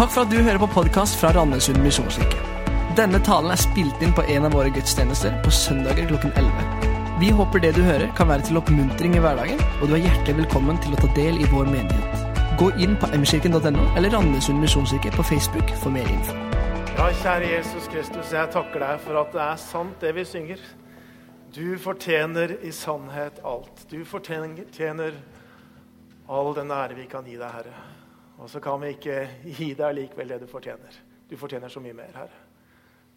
Takk for at du hører på podkast fra Randesund misjonskirke. Denne talen er spilt inn på en av våre gudstjenester på søndager klokken 11. Vi håper det du hører, kan være til oppmuntring i hverdagen, og du er hjertelig velkommen til å ta del i vår menighet. Gå inn på mkirken.no eller Randesund misjonskirke på Facebook for mer info. Ja, kjære Jesus Kristus, jeg takker deg for at det er sant, det vi synger. Du fortjener i sannhet alt. Du fortjener all den ære vi kan gi deg, Herre. Og så kan vi ikke gi deg likevel det du fortjener. Du fortjener så mye mer, Herre.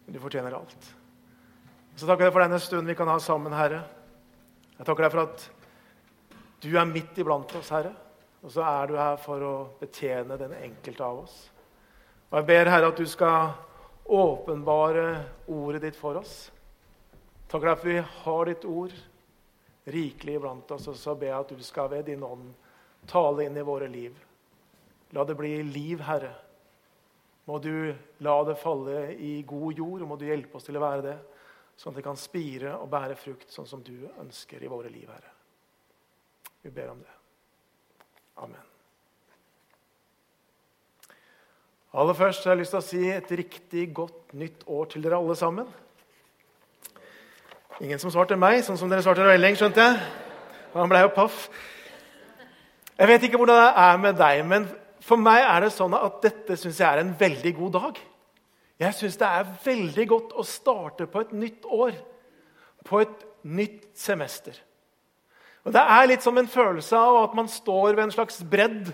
Men du fortjener alt. Så takker jeg for denne stunden vi kan ha sammen, Herre. Jeg takker deg for at du er midt iblant oss, Herre. Og så er du her for å betjene den enkelte av oss. Og jeg ber, Herre, at du skal åpenbare ordet ditt for oss. Takker deg for vi har ditt ord rikelig iblant oss, og så ber jeg at du skal ved din ånd tale inn i våre liv. La det bli liv, Herre. Må du la det falle i god jord, og må du hjelpe oss til å være det, sånn at det kan spire og bære frukt sånn som du ønsker i våre liv, Herre. Vi ber om det. Amen. Aller først har jeg lyst til å si et riktig godt nytt år til dere alle sammen. Ingen som svarte meg, sånn som dere svarte Røyling, skjønte jeg. Han ble jo paff. Jeg vet ikke hvordan det er med deg, men for meg er det sånn at dette synes jeg er en veldig god dag. Jeg syns det er veldig godt å starte på et nytt år, på et nytt semester. Og Det er litt som en følelse av at man står ved en slags bredd,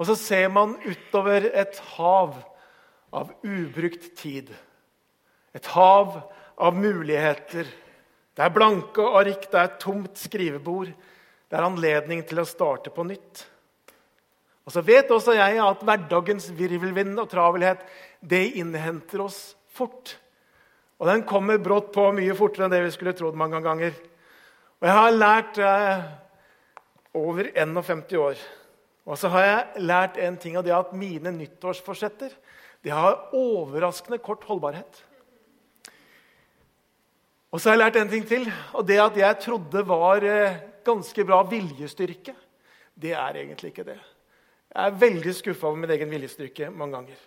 og så ser man utover et hav av ubrukt tid. Et hav av muligheter. Det er blanke ark, det er tomt skrivebord. Det er anledning til å starte på nytt. Og Så vet også jeg at hverdagens virvelvind og travelhet det innhenter oss fort. Og den kommer brått på mye fortere enn det vi skulle trodd mange ganger. Og jeg har lært eh, over 51 år. Og så har jeg lært en ting av det at mine nyttårsforsetter de har overraskende kort holdbarhet. Og så har jeg lært en ting til, og det at jeg trodde var eh, ganske bra viljestyrke, det er egentlig ikke det. Jeg er veldig skuffa over min egen viljestyrke mange ganger.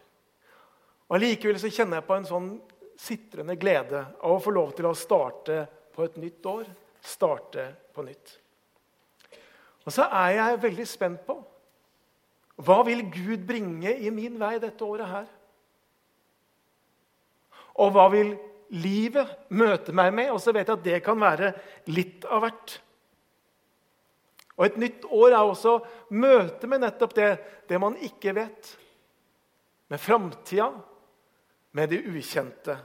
Og Allikevel kjenner jeg på en sånn sitrende glede av å få lov til å starte på et nytt år. Starte på nytt. Og så er jeg veldig spent på hva vil Gud bringe i min vei dette året her? Og hva vil livet møte meg med? Og så vet jeg at det kan være litt av hvert. Og Et nytt år er også møte med nettopp det, det man ikke vet. Med framtida, med det ukjente.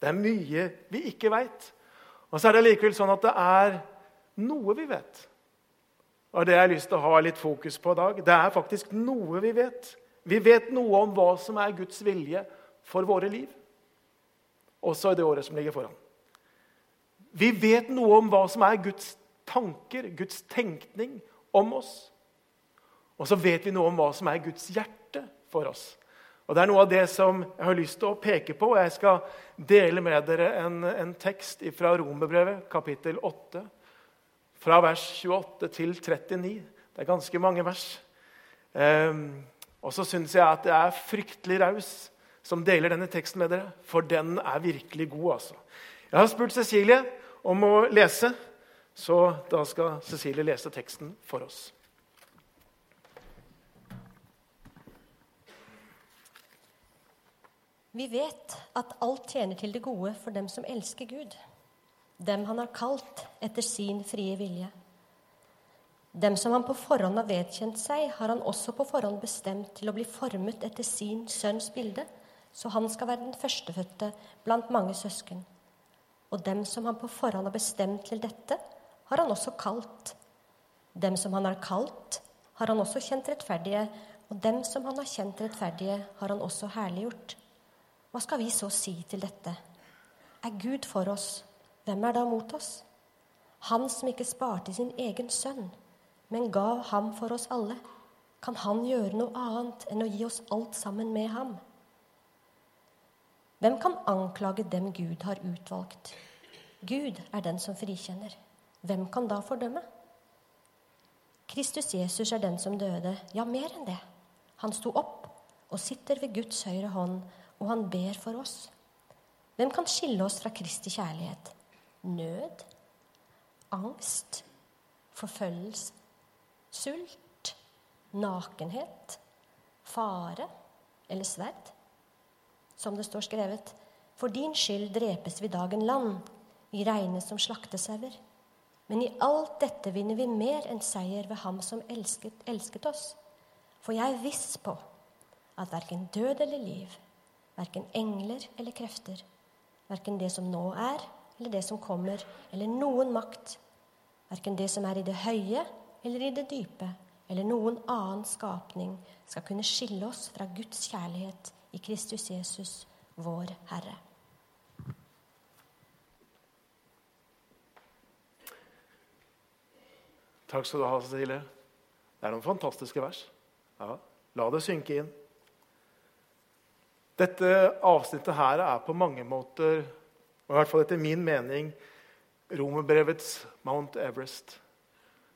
Det er mye vi ikke veit. Og så er det likevel sånn at det er noe vi vet. Og det har jeg lyst til å ha litt fokus på i dag. Det er faktisk noe vi vet. Vi vet noe om hva som er Guds vilje for våre liv. Også i det året som ligger foran. Vi vet noe om hva som er Guds tanker, Guds tenkning om oss. Og så vet vi noe om hva som er Guds hjerte for oss. Og Det er noe av det som jeg har lyst til å peke på. og Jeg skal dele med dere en, en tekst fra Romerbrevet, kapittel 8, fra vers 28 til 39. Det er ganske mange vers. Um, og så syns jeg at det er fryktelig raus som deler denne teksten med dere, for den er virkelig god. altså. Jeg har spurt Cecilie om å lese, så da skal Cecilie lese teksten for oss. Vi vet at alt tjener til det gode for dem som elsker Gud dem han har kalt etter sin frie vilje. Dem som han på forhånd har vedkjent seg, har han også på forhånd bestemt til å bli formet etter sin sønns bilde, så han skal være den førstefødte blant mange søsken. Og dem som han på forhånd har bestemt til dette, har han også kalt. Dem som han har kalt, har han også kjent rettferdige, og dem som han har kjent rettferdige, har han også herliggjort. Hva skal vi så si til dette? Er Gud for oss? Hvem er da mot oss? Han som ikke sparte sin egen sønn, men gav ham for oss alle. Kan han gjøre noe annet enn å gi oss alt sammen med ham? Hvem kan anklage dem Gud har utvalgt? Gud er den som frikjenner. Hvem kan da fordømme? Kristus Jesus er den som døde, ja, mer enn det. Han sto opp og sitter ved Guds høyre hånd, og han ber for oss. Hvem kan skille oss fra Kristi kjærlighet? Nød? Angst? Forfølgelse? Sult? Nakenhet? Fare? Eller sverd? Som det står skrevet, for din skyld drepes vi dagen land, vi regnes som slaktesauer. Men i alt dette vinner vi mer enn seier ved Ham som elsket, elsket oss. For jeg er viss på at verken død eller liv, verken engler eller krefter, verken det som nå er, eller det som kommer, eller noen makt, verken det som er i det høye eller i det dype, eller noen annen skapning, skal kunne skille oss fra Guds kjærlighet i Kristus Jesus, vår Herre. Takk skal du ha, Cecilie. Det er noen fantastiske vers. Ja, La det synke inn. Dette avsnittet her er på mange måter, og i hvert fall etter min mening, romerbrevets Mount Everest.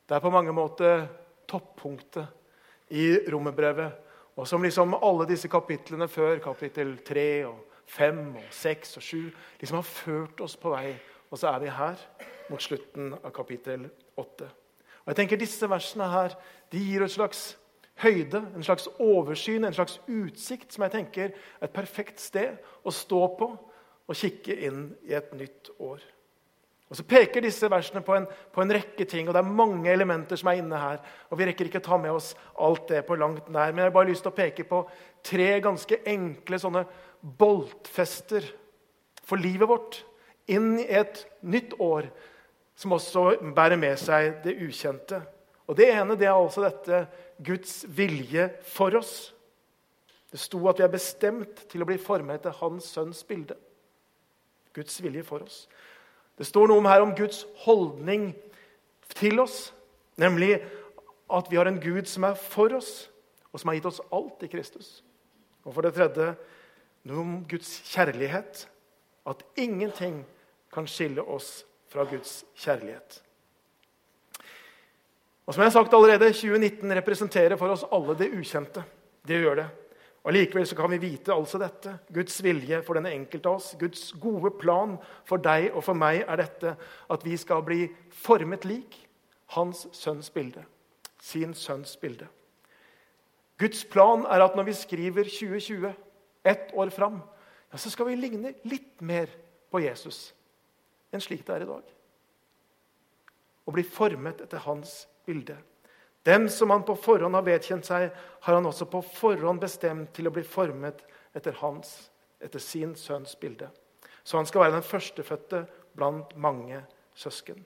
Det er på mange måter toppunktet i romerbrevet. Og som liksom alle disse kapitlene før, kapittel 3 og 5 og 6 og 7, liksom har ført oss på vei. Og så er vi her mot slutten av kapittel 8. Og jeg tenker Disse versene her, de gir et slags høyde, en slags oversyn, en slags utsikt, som jeg tenker er et perfekt sted å stå på og kikke inn i et nytt år. Og Så peker disse versene på en, på en, rekke ting, og det er mange elementer som er inne her. og Vi rekker ikke ta med oss alt det på langt nær, men jeg har bare lyst til å peke på tre ganske enkle sånne boltfester for livet vårt inn i et nytt år som også bærer med seg det ukjente. Og Det ene det er altså dette Guds vilje for oss. Det sto at vi er bestemt til å bli formet etter Hans sønns bilde. Guds vilje for oss. Det står noe her om Guds holdning til oss, nemlig at vi har en Gud som er for oss, og som har gitt oss alt i Kristus. Og for det tredje noe om Guds kjærlighet. At ingenting kan skille oss fra Guds kjærlighet. Og som jeg har sagt allerede, 2019 representerer for oss alle det ukjente. Det gjør det. Og Likevel så kan vi vite altså dette. Guds vilje for denne enkelte av oss, Guds gode plan for deg og for meg er dette at vi skal bli formet lik hans sønns bilde. Sin sønns bilde. Guds plan er at når vi skriver 2020, ett år fram, ja, så skal vi ligne litt mer på Jesus enn slik det er i dag. Å bli formet etter hans bilde. Dem som han på forhånd har vedkjent seg, har han også på forhånd bestemt til å bli formet etter hans, etter sin sønns bilde. Så han skal være den førstefødte blant mange søsken.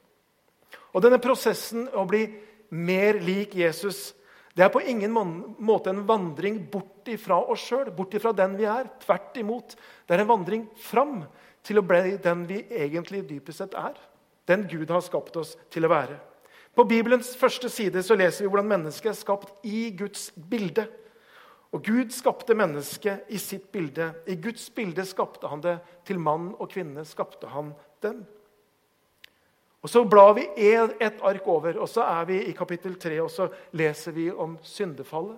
Og Denne prosessen å bli mer lik Jesus det er på ingen måte en vandring bort ifra oss sjøl, bort ifra den vi er. Tvert imot. Det er en vandring fram til å bli den vi egentlig dypest sett er. Den Gud har skapt oss til å være. På Bibelens første side så leser vi hvordan mennesket er skapt i Guds bilde. Og Gud skapte mennesket i sitt bilde. I Guds bilde skapte han det. Til mann og kvinne skapte han dem. Og Så blar vi et ark over, og så er vi i kapittel 3, og så leser vi om syndefallet.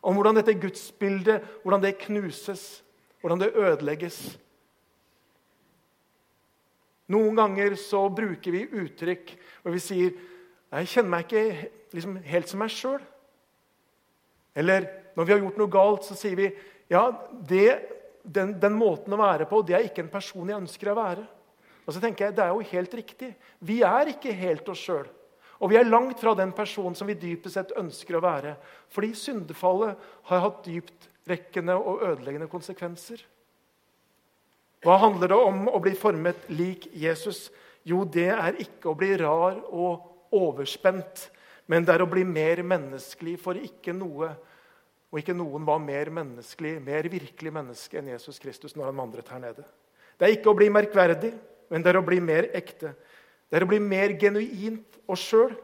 Om hvordan dette gudsbildet hvordan det knuses, hvordan det ødelegges. Noen ganger så bruker vi uttrykk hvor vi sier jeg kjenner meg ikke liksom, helt som meg sjøl. Eller når vi har gjort noe galt, så sier vi ja, det, den, den, måten å være på det er ikke en person jeg ønsker å være. Og så tenker jeg, Det er jo helt riktig. Vi er ikke helt oss sjøl. Og vi er langt fra den personen som vi dypest sett ønsker å være. Fordi syndefallet har hatt dyptrekkende og ødeleggende konsekvenser. Hva handler det om å bli formet lik Jesus? Jo, det er ikke å bli rar og overspent, men det er å bli mer menneskelig, for ikke noe og ikke noen var mer menneskelig, mer virkelig menneske enn Jesus Kristus når han vandret her nede. Det er ikke å bli merkverdig, men det er å bli mer ekte. Det er å bli mer genuint oss sjøl.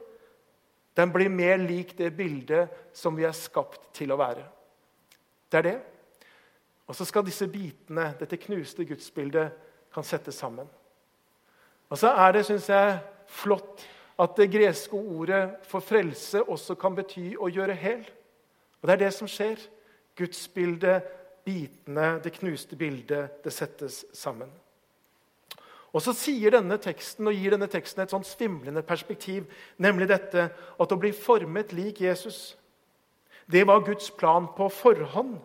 Den blir mer lik det bildet som vi er skapt til å være. Det er det. Og så skal disse bitene, dette knuste gudsbildet, kan settes sammen. Og så er det, syns jeg, flott at det greske ordet for frelse også kan bety å gjøre hel. Og Det er det som skjer Gudsbildet, bitene, det knuste bildet, det settes sammen. Og så sier denne teksten, og gir denne teksten et sånn svimlende perspektiv, nemlig dette at å bli formet lik Jesus, det var Guds plan på forhånd.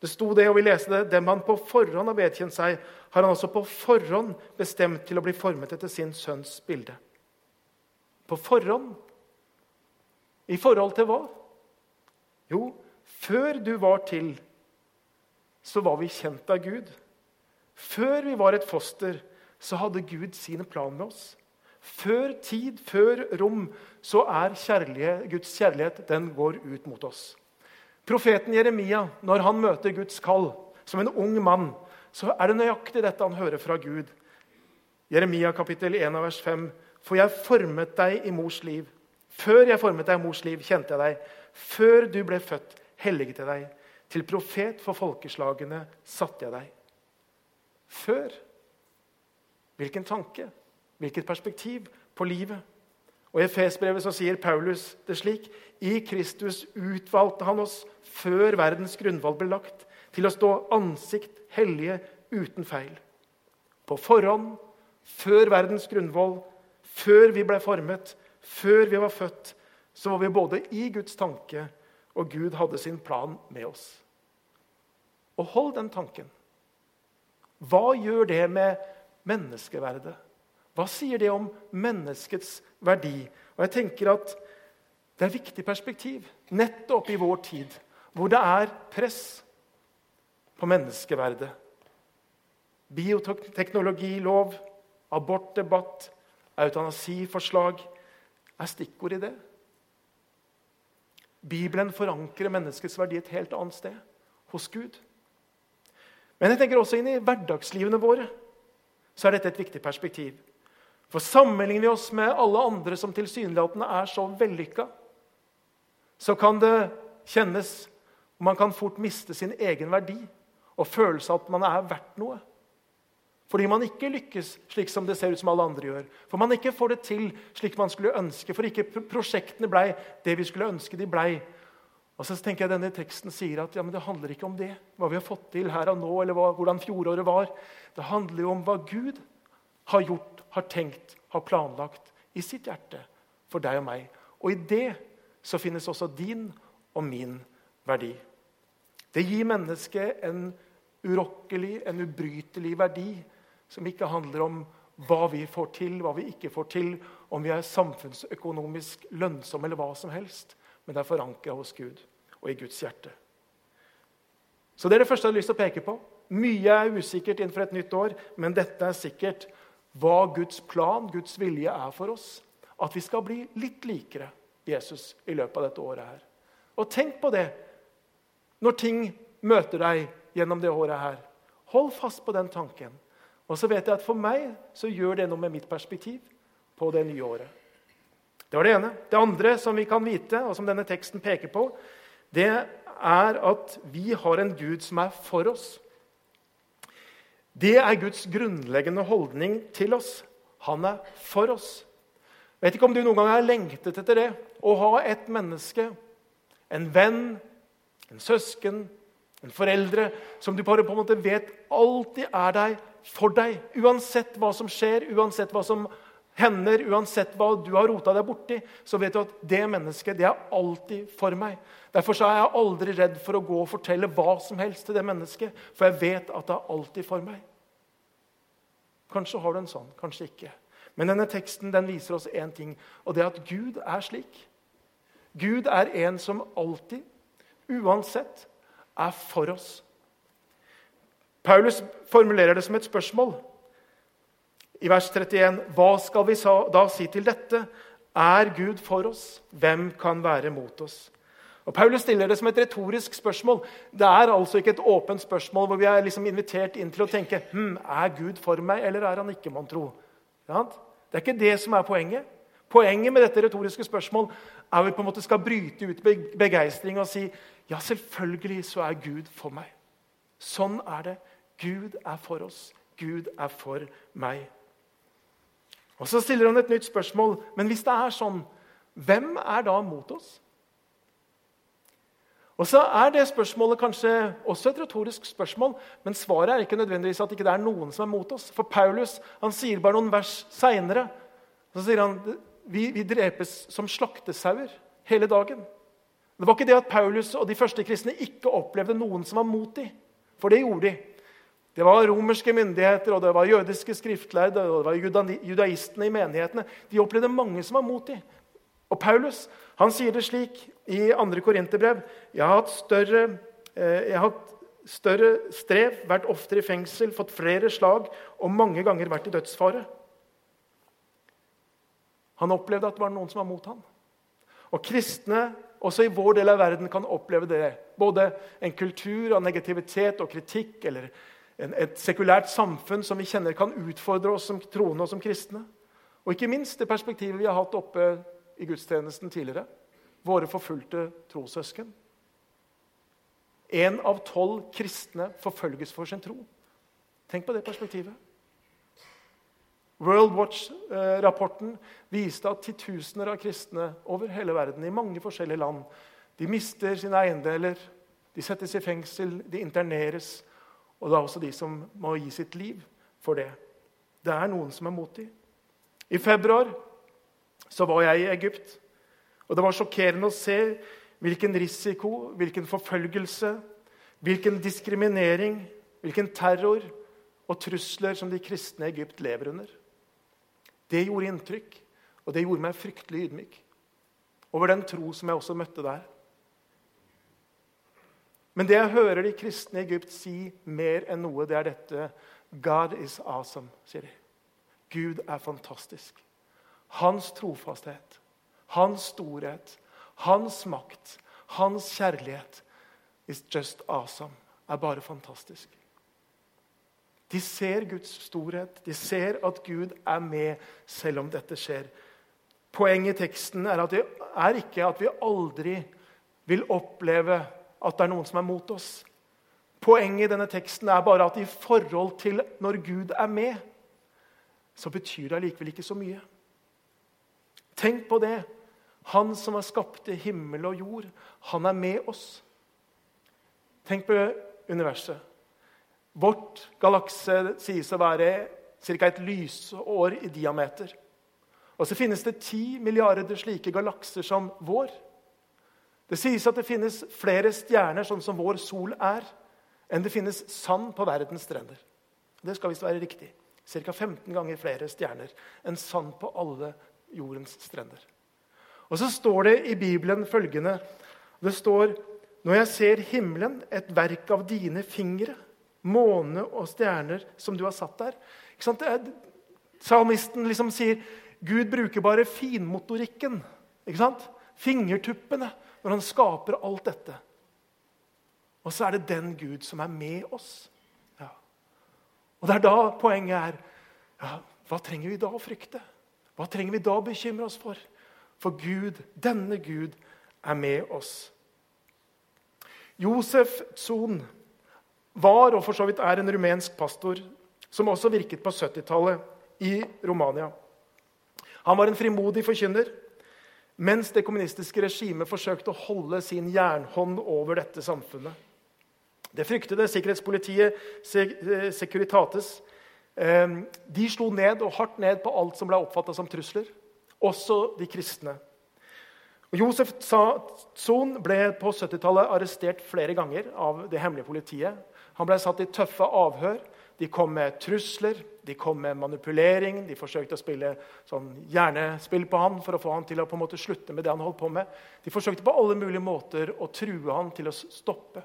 Det sto det, og vi leste det, Dem han på forhånd har vedkjent seg, har han også på forhånd bestemt til å bli formet etter sin sønns bilde. På forhånd. I forhold til hva? Jo, før du var til, så var vi kjent av Gud. Før vi var et foster, så hadde Gud sine plan med oss. Før tid, før rom, så er kjærlighet, Guds kjærlighet den går ut mot oss. Profeten Jeremia, når han møter Guds kall som en ung mann, så er det nøyaktig dette han hører fra Gud. Jeremia kapittel 1 vers 5. For jeg formet deg i mors liv. Før jeg formet deg i mors liv, kjente jeg deg. Før du ble født, helliget jeg deg. Til profet for folkeslagene satte jeg deg. Før. Hvilken tanke, hvilket perspektiv på livet. Og I Efesbrevet sier Paulus det slik.: I Kristus utvalgte han oss før verdens grunnvalg ble lagt, til å stå ansikt hellige uten feil. På forhånd, før verdens grunnvoll, før vi ble formet, før vi var født, så var vi både i Guds tanke, og Gud hadde sin plan med oss. Og hold den tanken. Hva gjør det med menneskeverdet? Hva sier det om menneskets verdi? Og jeg tenker at Det er et viktig perspektiv nettopp i vår tid, hvor det er press på menneskeverdet. Bioteknologilov, abortdebatt, eutanasiforslag er stikkord i det. Bibelen forankrer menneskets verdi et helt annet sted, hos Gud. Men jeg tenker også inn i hverdagslivene våre så er dette et viktig perspektiv. For sammenligner vi oss med alle andre som tilsynelatende er så vellykka, så kan det kjennes og Man kan fort miste sin egen verdi og følelse av at man er verdt noe. Fordi man ikke lykkes slik som det ser ut som alle andre gjør. For man ikke får det til slik man skulle ønske. For ikke prosjektene blei det vi skulle ønske de blei. Og så tenker jeg Denne teksten sier at ja, det handler ikke om det, hva vi har fått til her og nå, eller hva, hvordan fjoråret var. Det handler jo om hva Gud har gjort, har tenkt, har planlagt i sitt hjerte for deg og meg. Og i det så finnes også din og min verdi. Det gir mennesket en urokkelig, en ubrytelig verdi som ikke handler om hva vi får til, hva vi ikke får til, om vi er samfunnsøkonomisk lønnsomme eller hva som helst. Men det er forankra hos Gud og i Guds hjerte. Så Det er det første jeg har lyst til å peke på. Mye er usikkert innenfor et nytt år, men dette er sikkert hva Guds plan, Guds vilje, er for oss. At vi skal bli litt likere Jesus i løpet av dette året. her. Og tenk på det når ting møter deg gjennom det året her. Hold fast på den tanken. Og så vet jeg at For meg så gjør det noe med mitt perspektiv på det nye året. Det var det ene. Det andre som vi kan vite, og som denne teksten peker på, det er at vi har en Gud som er for oss. Det er Guds grunnleggende holdning til oss. Han er for oss. Vet ikke om du noen gang har lengtet etter det. Å ha et menneske, en venn, en søsken, en foreldre, som du bare på en måte vet alltid er deg for deg. Uansett hva som skjer, uansett hva som hender, uansett hva du har rota deg borti, så vet du at det mennesket det er alltid for meg. Derfor er jeg aldri redd for å gå og fortelle hva som helst til det mennesket, for jeg vet at det er alltid for meg. Kanskje har du en sånn, kanskje ikke. Men denne teksten den viser oss én ting, og det er at Gud er slik. Gud er en som alltid, uansett, er for oss. Paulus formulerer det som et spørsmål. I vers 31.: Hva skal vi da si til dette? Er Gud for oss? Hvem kan være mot oss? Og Paulus stiller det som et retorisk spørsmål. Det er altså ikke et åpent spørsmål hvor vi er liksom invitert inn til å tenke hm, er Gud for meg, eller er han ikke, mon tro? Det er ikke det som er poenget. Poenget med dette retoriske spørsmål er at vi på en måte skal bryte ut begeistring og si ja, selvfølgelig så er Gud for meg. Sånn er det. Gud er for oss. Gud er for meg. Og Så stiller han et nytt spørsmål. Men hvis det er sånn, hvem er da mot oss? Og så er det spørsmålet kanskje også et retorisk spørsmål, men svaret er ikke nødvendigvis at det ikke er noen som er mot oss. For Paulus han sier bare noen vers seinere så sier han, vi, vi drepes som slaktesauer hele dagen. Det var ikke det at Paulus og de første kristne ikke opplevde noen som var mot dem. For det gjorde de. Det var romerske myndigheter, og det var jødiske skriftlærde og det var judaistene i menighetene. De opplevde mange som var mot dem. Og Paulus han sier det slik i 2. Korinterbrev.: Jeg har hatt større, eh, jeg har hatt større strev, vært oftere i fengsel, fått flere slag og mange ganger vært i dødsfare. Han opplevde at det var noen som var mot ham. Og kristne også i vår del av verden kan oppleve det. Både en kultur av negativitet og kritikk eller en, et sekulært samfunn som vi kjenner kan utfordre oss som troende og som kristne. Og ikke minst det perspektivet vi har hatt oppe i gudstjenesten tidligere. Våre forfulgte trossøsken. Én av tolv kristne forfølges for sin tro. Tenk på det perspektivet. World Watch-rapporten viste at titusener av kristne over hele verden i mange forskjellige land de mister sine eiendeler, de settes i fengsel, de interneres. Og det er også de som må gi sitt liv for det. Det er noen som er mot dem. I februar så var jeg i Egypt. Og det var sjokkerende å se hvilken risiko, hvilken forfølgelse, hvilken diskriminering, hvilken terror og trusler som de kristne i Egypt lever under. Det gjorde inntrykk, og det gjorde meg fryktelig ydmyk over den tro som jeg også møtte der. Men det jeg hører de kristne i Egypt si mer enn noe, det er dette God is awesome, sier de. Gud er fantastisk. Hans trofasthet, hans storhet, hans makt, hans kjærlighet is just awesome. Er bare fantastisk. De ser Guds storhet, de ser at Gud er med selv om dette skjer. Poenget i teksten er, at det er ikke at vi aldri vil oppleve at det er noen som er mot oss. Poenget i denne teksten er bare at i forhold til når Gud er med, så betyr det allikevel ikke så mye. Tenk på det. Han som har skapt himmel og jord, han er med oss. Tenk på universet. Vårt galakse sies å være ca. et lysår i diameter. Og så finnes det ti milliarder slike galakser som vår. Det sies at det finnes flere stjerner, sånn som vår sol er, enn det finnes sand på verdens strender. Det skal visst være riktig. Ca. 15 ganger flere stjerner enn sand på alle jordens strender. Og så står det i Bibelen følgende Det står Når jeg ser himmelen, et verk av dine fingre, måne og stjerner som du har satt der Ikke er, Salmisten liksom sier Gud bruker bare finmotorikken, Ikke sant? fingertuppene, når han skaper alt dette. Og så er det den Gud som er med oss. Ja. Og det er da poenget er ja, Hva trenger vi da å frykte? Hva trenger vi da å bekymre oss for? For Gud, denne Gud, er med oss. Josef Zon var og for så vidt er en rumensk pastor som også virket på 70-tallet i Romania. Han var en frimodig forkynner mens det kommunistiske regimet forsøkte å holde sin jernhånd over dette samfunnet. Det fryktede sikkerhetspolitiet Securitates Ehm, de slo ned og hardt ned på alt som ble oppfatta som trusler, også de kristne. Josef Zon ble på 70-tallet arrestert flere ganger av det hemmelige politiet. Han ble satt i tøffe avhør. De kom med trusler, de kom med manipulering. De forsøkte å spille sånn hjernespill på han for å få han til å på en måte slutte med det han holdt på med. De forsøkte på alle mulige måter å true han til å stoppe.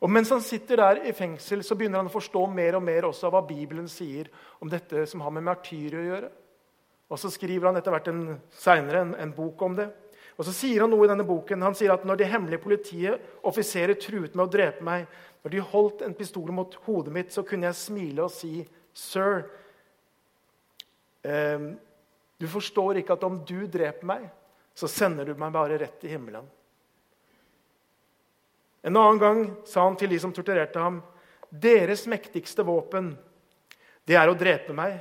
Og Mens han sitter der i fengsel, så begynner han å forstå mer og mer også av hva Bibelen sier om dette som har med martyrer å gjøre. Og Så skriver han etter hvert en, senere en, en bok om det. Og så sier Han noe i denne boken. Han sier at når det hemmelige politiet, offiserer, truet med å drepe meg, når de holdt en pistol mot hodet mitt, så kunne jeg smile og si, 'Sir, eh, du forstår ikke at om du dreper meg, så sender du meg bare rett til himmelen.' En annen gang sa han til de som torturerte ham, 'Deres mektigste våpen, det er å drepe meg.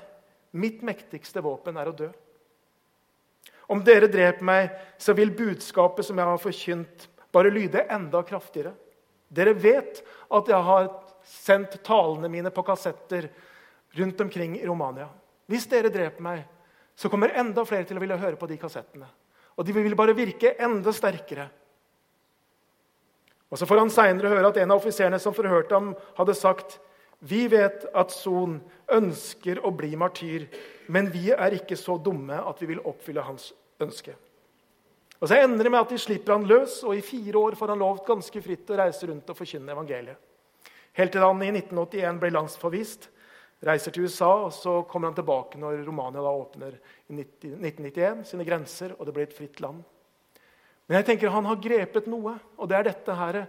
Mitt mektigste våpen er å dø.' Om dere dreper meg, så vil budskapet som jeg har forkynt, bare lyde enda kraftigere. Dere vet at jeg har sendt talene mine på kassetter rundt omkring i Romania. Hvis dere dreper meg, så kommer enda flere til å ville høre på de kassettene. Og de vil bare virke enda sterkere. Og Så får han seinere høre at en av offiserene som forhørte ham, hadde sagt vi vet at Son ønsker å bli martyr, men vi er ikke så dumme at vi vil oppfylle hans ønske. Og Så ender det med at de slipper han løs, og i fire år får han lov ganske fritt å reise rundt og forkynne evangeliet. Helt til han i 1981 ble landsforvist, reiser til USA, og så kommer han tilbake når Romania da åpner i 1991 sine grenser, og det blir et fritt land. Men jeg tenker han har grepet noe, og det er dette her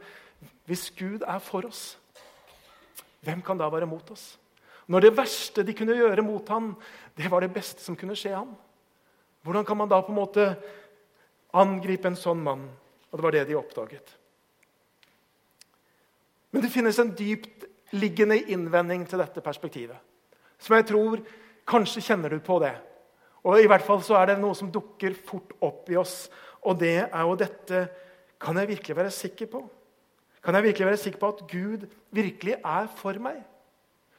Hvis Gud er for oss, hvem kan da være mot oss? Når det verste de kunne gjøre mot ham, det var det beste som kunne skje ham. Hvordan kan man da på en måte angripe en sånn mann? Og det var det de oppdaget. Men det finnes en dyptliggende innvending til dette perspektivet. Som jeg tror Kanskje kjenner du på det. Og i hvert fall så er det noe som dukker fort opp i oss. Og det er jo dette Kan jeg virkelig være sikker på? Kan jeg virkelig være sikker på at Gud virkelig er for meg?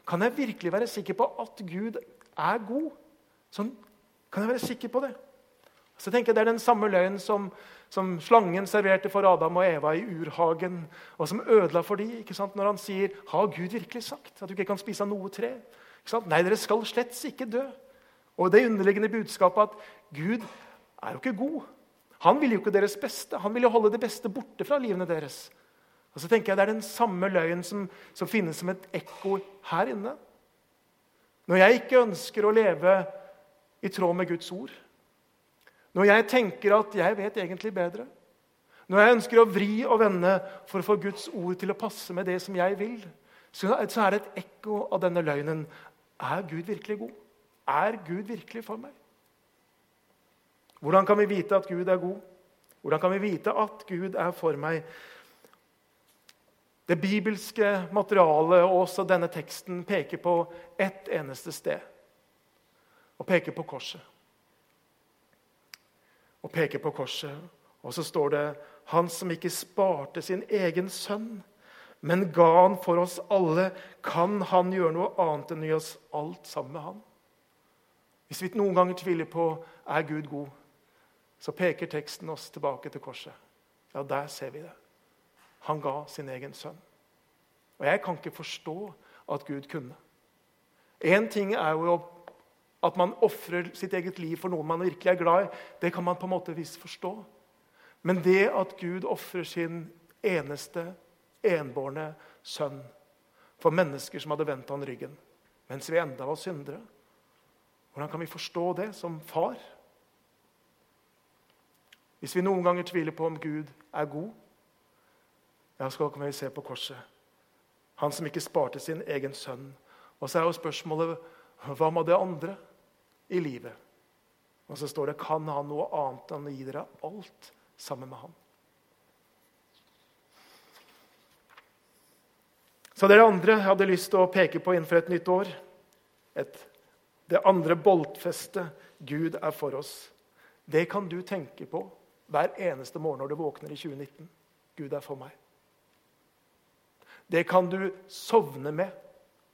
Kan jeg virkelig være sikker på at Gud er god? Sånn, kan jeg være sikker på det? Så tenker jeg Det er den samme løgnen som, som, slangen serverte for Adam og Eva i urhagen, og som ødela for dem, ikke sant? når han sier har Gud virkelig sagt at du ikke kan spise av noe tre? Nei, dere skal slett ikke dø. Og det underliggende budskapet at Gud er jo ikke god. Han vil jo ikke deres beste. Han vil jo holde det beste borte fra livene deres. Og så tenker jeg Det er den samme løgnen som, som finnes som et ekko her inne. Når jeg ikke ønsker å leve i tråd med Guds ord, når jeg tenker at jeg vet egentlig bedre, når jeg ønsker å vri og vende for å få Guds ord til å passe med det som jeg vil, så er det et ekko av denne løgnen. Er Gud virkelig god? Er Gud virkelig for meg? Hvordan kan vi vite at Gud er god? Hvordan kan vi vite at Gud er for meg? Det bibelske materialet og også denne teksten peker på ett eneste sted. Og peker på korset. Og peker på korset. Og så står det Han som ikke sparte sin egen sønn, men ga han for oss alle, kan han gjøre noe annet enn å gi oss alt sammen med han? Hvis vi noen ganger tviler på er Gud god, så peker teksten oss tilbake til korset. Ja, der ser vi det. Han ga sin egen sønn. Og jeg kan ikke forstå at Gud kunne. Én ting er jo at man ofrer sitt eget liv for noen man virkelig er glad i. Det kan man på en måte visst forstå. Men det at Gud ofrer sin eneste, enbårne sønn for mennesker som hadde vendt han ryggen mens vi enda var syndere Hvordan kan vi forstå det som far? Hvis vi noen ganger tviler på om Gud er god, ja, så kan vi se på korset. Han som ikke sparte sin egen sønn. Og så er jo spørsmålet hva med det andre i livet? Og så står det kan han noe annet enn å gi dere alt sammen med han? Så det er det andre jeg hadde lyst til å peke på innenfor et nytt år. Et, det andre boltfestet Gud er for oss. Det kan du tenke på hver eneste morgen når du våkner i 2019. Gud er for meg. Det kan du sovne med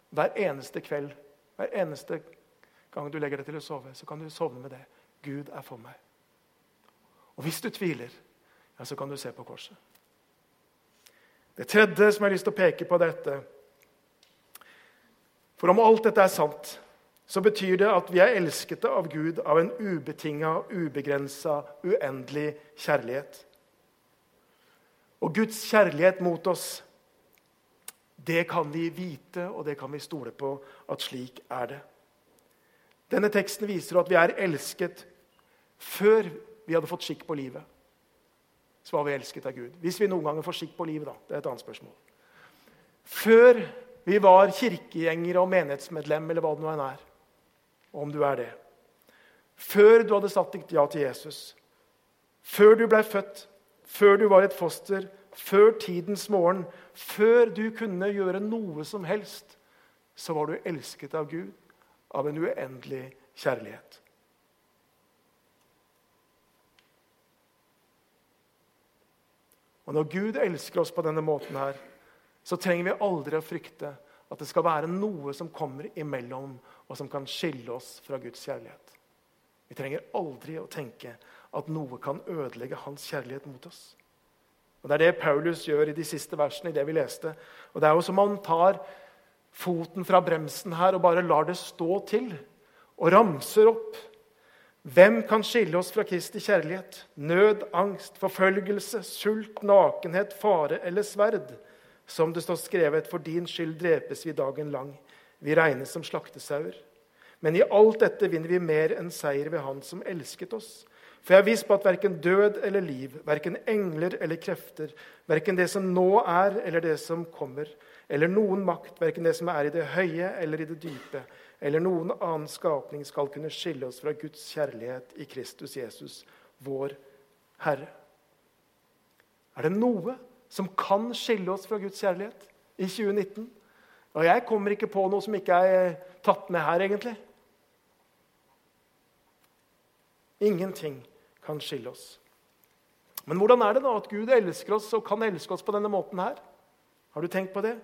hver eneste kveld. Hver eneste gang du legger deg til å sove, så kan du sovne med det. Gud er for meg. Og hvis du tviler, ja, så kan du se på korset. Det tredje som jeg har lyst til å peke på, dette For om alt dette er sant, så betyr det at vi er elskete av Gud av en ubetinga, ubegrensa, uendelig kjærlighet. Og Guds kjærlighet mot oss, det kan vi vite, og det kan vi stole på at slik er det. Denne teksten viser at vi er elsket før vi hadde fått skikk på livet. Så var vi elsket av Gud. Hvis vi noen ganger får skikk på livet, da. Det er et annet spørsmål. Før vi var kirkegjengere og menighetsmedlem, eller hva det nå enn er om du er det. Før du hadde satt ditt ja til Jesus, før du blei født, før du var et foster, før tidens morgen, før du kunne gjøre noe som helst, så var du elsket av Gud, av en uendelig kjærlighet. Og når Gud elsker oss på denne måten her, så trenger vi aldri å frykte at det skal være noe som kommer imellom, og som kan skille oss fra Guds kjærlighet. Vi trenger aldri å tenke at noe kan ødelegge hans kjærlighet mot oss. Og Det er det Paulus gjør i de siste versene i det vi leste. Og Det er jo som om han tar foten fra bremsen her og bare lar det stå til og ramser opp. Hvem kan skille oss fra Kristi kjærlighet? Nød, angst, forfølgelse, sult, nakenhet, fare eller sverd? Som det står skrevet, for din skyld drepes vi dagen lang. Vi regnes som slaktesauer. Men i alt dette vinner vi mer enn seier ved Han som elsket oss. For jeg er viss på at verken død eller liv, verken engler eller krefter, verken det som nå er eller det som kommer, eller noen makt, verken det som er i det høye eller i det dype, eller noen annen skapning skal kunne skille oss fra Guds kjærlighet i Kristus Jesus, vår Herre. Er det noe som kan skille oss fra Guds kjærlighet i 2019? Og jeg kommer ikke på noe som ikke er tatt med her, egentlig. Ingenting kan skille oss. Men hvordan er det da at Gud elsker oss og kan elske oss på denne måten her? Har du tenkt på det?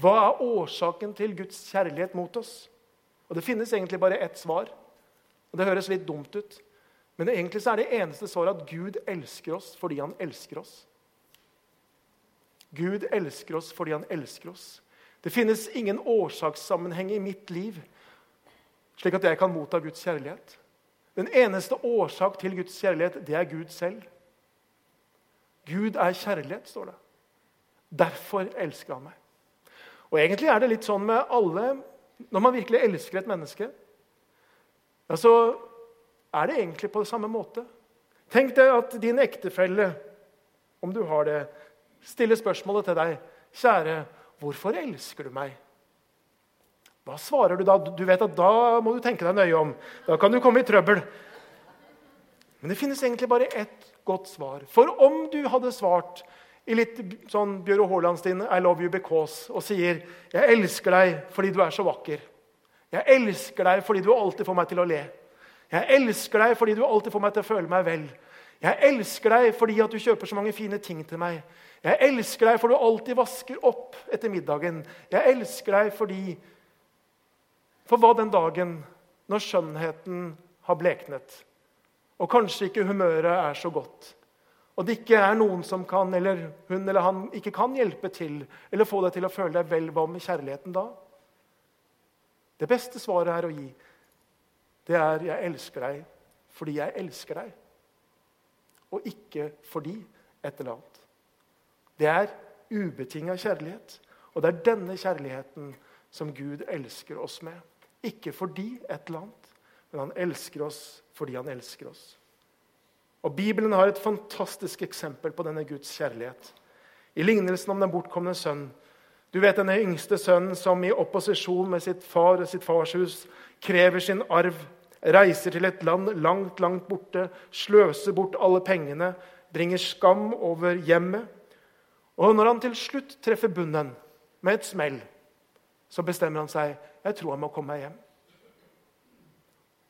Hva er årsaken til Guds kjærlighet mot oss? Og Det finnes egentlig bare ett svar. Og Det høres litt dumt ut, men egentlig så er det eneste svaret at Gud elsker oss fordi han elsker oss. Gud elsker oss fordi han elsker oss. Det finnes ingen årsakssammenheng i mitt liv slik at jeg kan motta Guds kjærlighet. Den eneste årsak til Guds kjærlighet, det er Gud selv. Gud er kjærlighet, står det. Derfor elsker han meg. Og Egentlig er det litt sånn med alle Når man virkelig elsker et menneske, ja, så er det egentlig på samme måte. Tenk deg at din ektefelle, om du har det, stiller spørsmålet til deg. 'Kjære, hvorfor elsker du meg?' Hva svarer du da? Du vet at Da må du tenke deg nøye om. Da kan du komme i trøbbel. Men det finnes egentlig bare ett godt svar. For om du hadde svart i litt sånn Bjøro Haaland-stil 'I love you because' og sier 'Jeg elsker deg fordi du er så vakker'. 'Jeg elsker deg fordi du alltid får meg til å le'. 'Jeg elsker deg fordi du alltid får meg til å føle meg vel'. 'Jeg elsker deg fordi at du kjøper så mange fine ting til meg'. 'Jeg elsker deg for du alltid vasker opp etter middagen'. 'Jeg elsker deg fordi For hva den dagen når skjønnheten har bleknet, og kanskje ikke humøret er så godt, og det ikke er noen som kan, eller hun eller han ikke kan hjelpe til eller få deg til å føle deg vel, hva med kjærligheten da? Det beste svaret er å gi, det er 'jeg elsker deg fordi jeg elsker deg', og ikke fordi et eller annet. Det er ubetinga kjærlighet, og det er denne kjærligheten som Gud elsker oss med. Ikke fordi et eller annet, men han elsker oss fordi han elsker oss. Og Bibelen har et fantastisk eksempel på denne Guds kjærlighet. I lignelsen om den bortkomne sønn. Du vet denne yngste sønnen som i opposisjon med sitt far og sitt farshus krever sin arv, reiser til et land langt, langt borte, sløser bort alle pengene, bringer skam over hjemmet. Og når han til slutt treffer bunnen med et smell, så bestemmer han seg jeg tror han må komme meg hjem.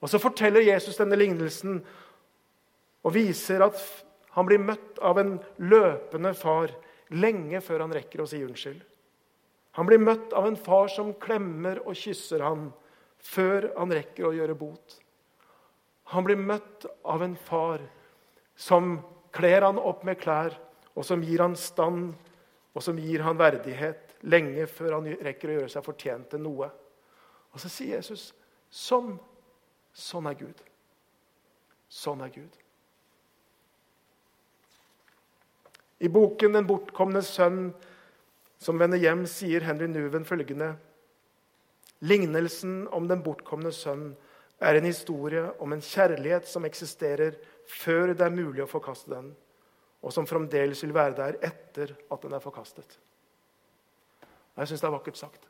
Og Så forteller Jesus denne lignelsen og viser at han blir møtt av en løpende far lenge før han rekker å si unnskyld. Han blir møtt av en far som klemmer og kysser han før han rekker å gjøre bot. Han blir møtt av en far som kler han opp med klær, og som gir han stand, og som gir han verdighet lenge før han rekker å gjøre seg fortjent til noe. Og så sier Jesus sånn, sånn er Gud. Sånn er Gud. I boken 'Den bortkomne sønn', som vender hjem, sier Henry Nuven følgende Lignelsen om den bortkomne sønn er en historie om en kjærlighet som eksisterer før det er mulig å forkaste den, og som fremdeles vil være der etter at den er forkastet. Jeg syns det er vakkert sagt.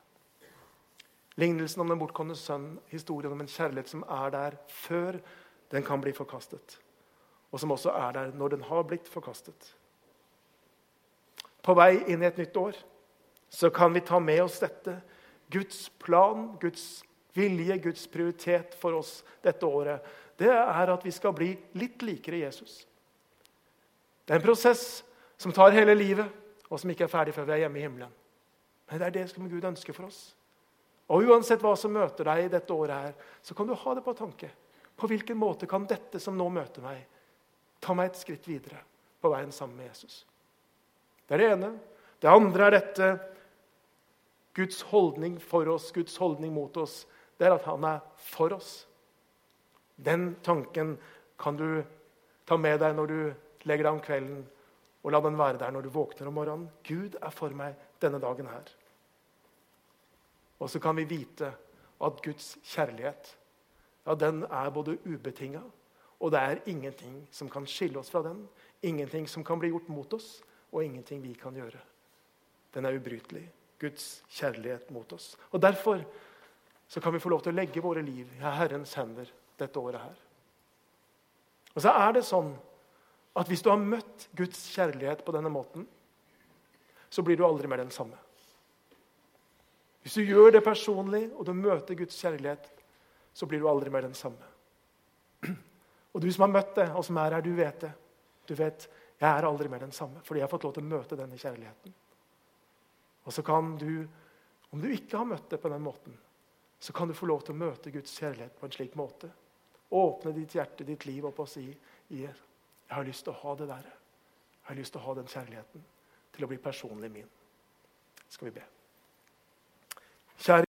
Lignelsen om den bortkomne sønn, historien om en kjærlighet som er der før den kan bli forkastet, og som også er der når den har blitt forkastet på vei inn i et nytt år, så kan vi ta med oss dette. Guds plan, Guds vilje, Guds prioritet for oss dette året, det er at vi skal bli litt likere Jesus. Det er en prosess som tar hele livet, og som ikke er ferdig før vi er hjemme i himmelen. Men det er det som Gud ønsker for oss. Og Uansett hva som møter deg i dette året, her, så kan du ha det på tanke. På hvilken måte kan dette som nå møter meg, ta meg et skritt videre på veien sammen med Jesus? Det er det ene. Det andre er dette Guds holdning for oss, Guds holdning mot oss. Det er at han er for oss. Den tanken kan du ta med deg når du legger deg om kvelden, og la den være der når du våkner om morgenen. Gud er for meg denne dagen her. Og så kan vi vite at Guds kjærlighet ja, den er både ubetinga, og det er ingenting som kan skille oss fra den. Ingenting som kan bli gjort mot oss, og ingenting vi kan gjøre. Den er ubrytelig. Guds kjærlighet mot oss. Og Derfor så kan vi få lov til å legge våre liv i Herrens hender dette året her. Og så er det sånn at hvis du har møtt Guds kjærlighet på denne måten, så blir du aldri mer den samme. Hvis du gjør det personlig, og du møter Guds kjærlighet, så blir du aldri mer den samme. Og du som har møtt det, og som er her, du vet det. Du vet jeg er aldri mer den samme, fordi jeg har fått lov til å møte denne kjærligheten. Og så kan du, om du ikke har møtt det på den måten, så kan du få lov til å møte Guds kjærlighet på en slik måte. Åpne ditt hjerte, ditt liv opp og si jeg har lyst til å ha det der. Jeg har lyst til å ha den kjærligheten til å bli personlig min. Skal vi be. Kjære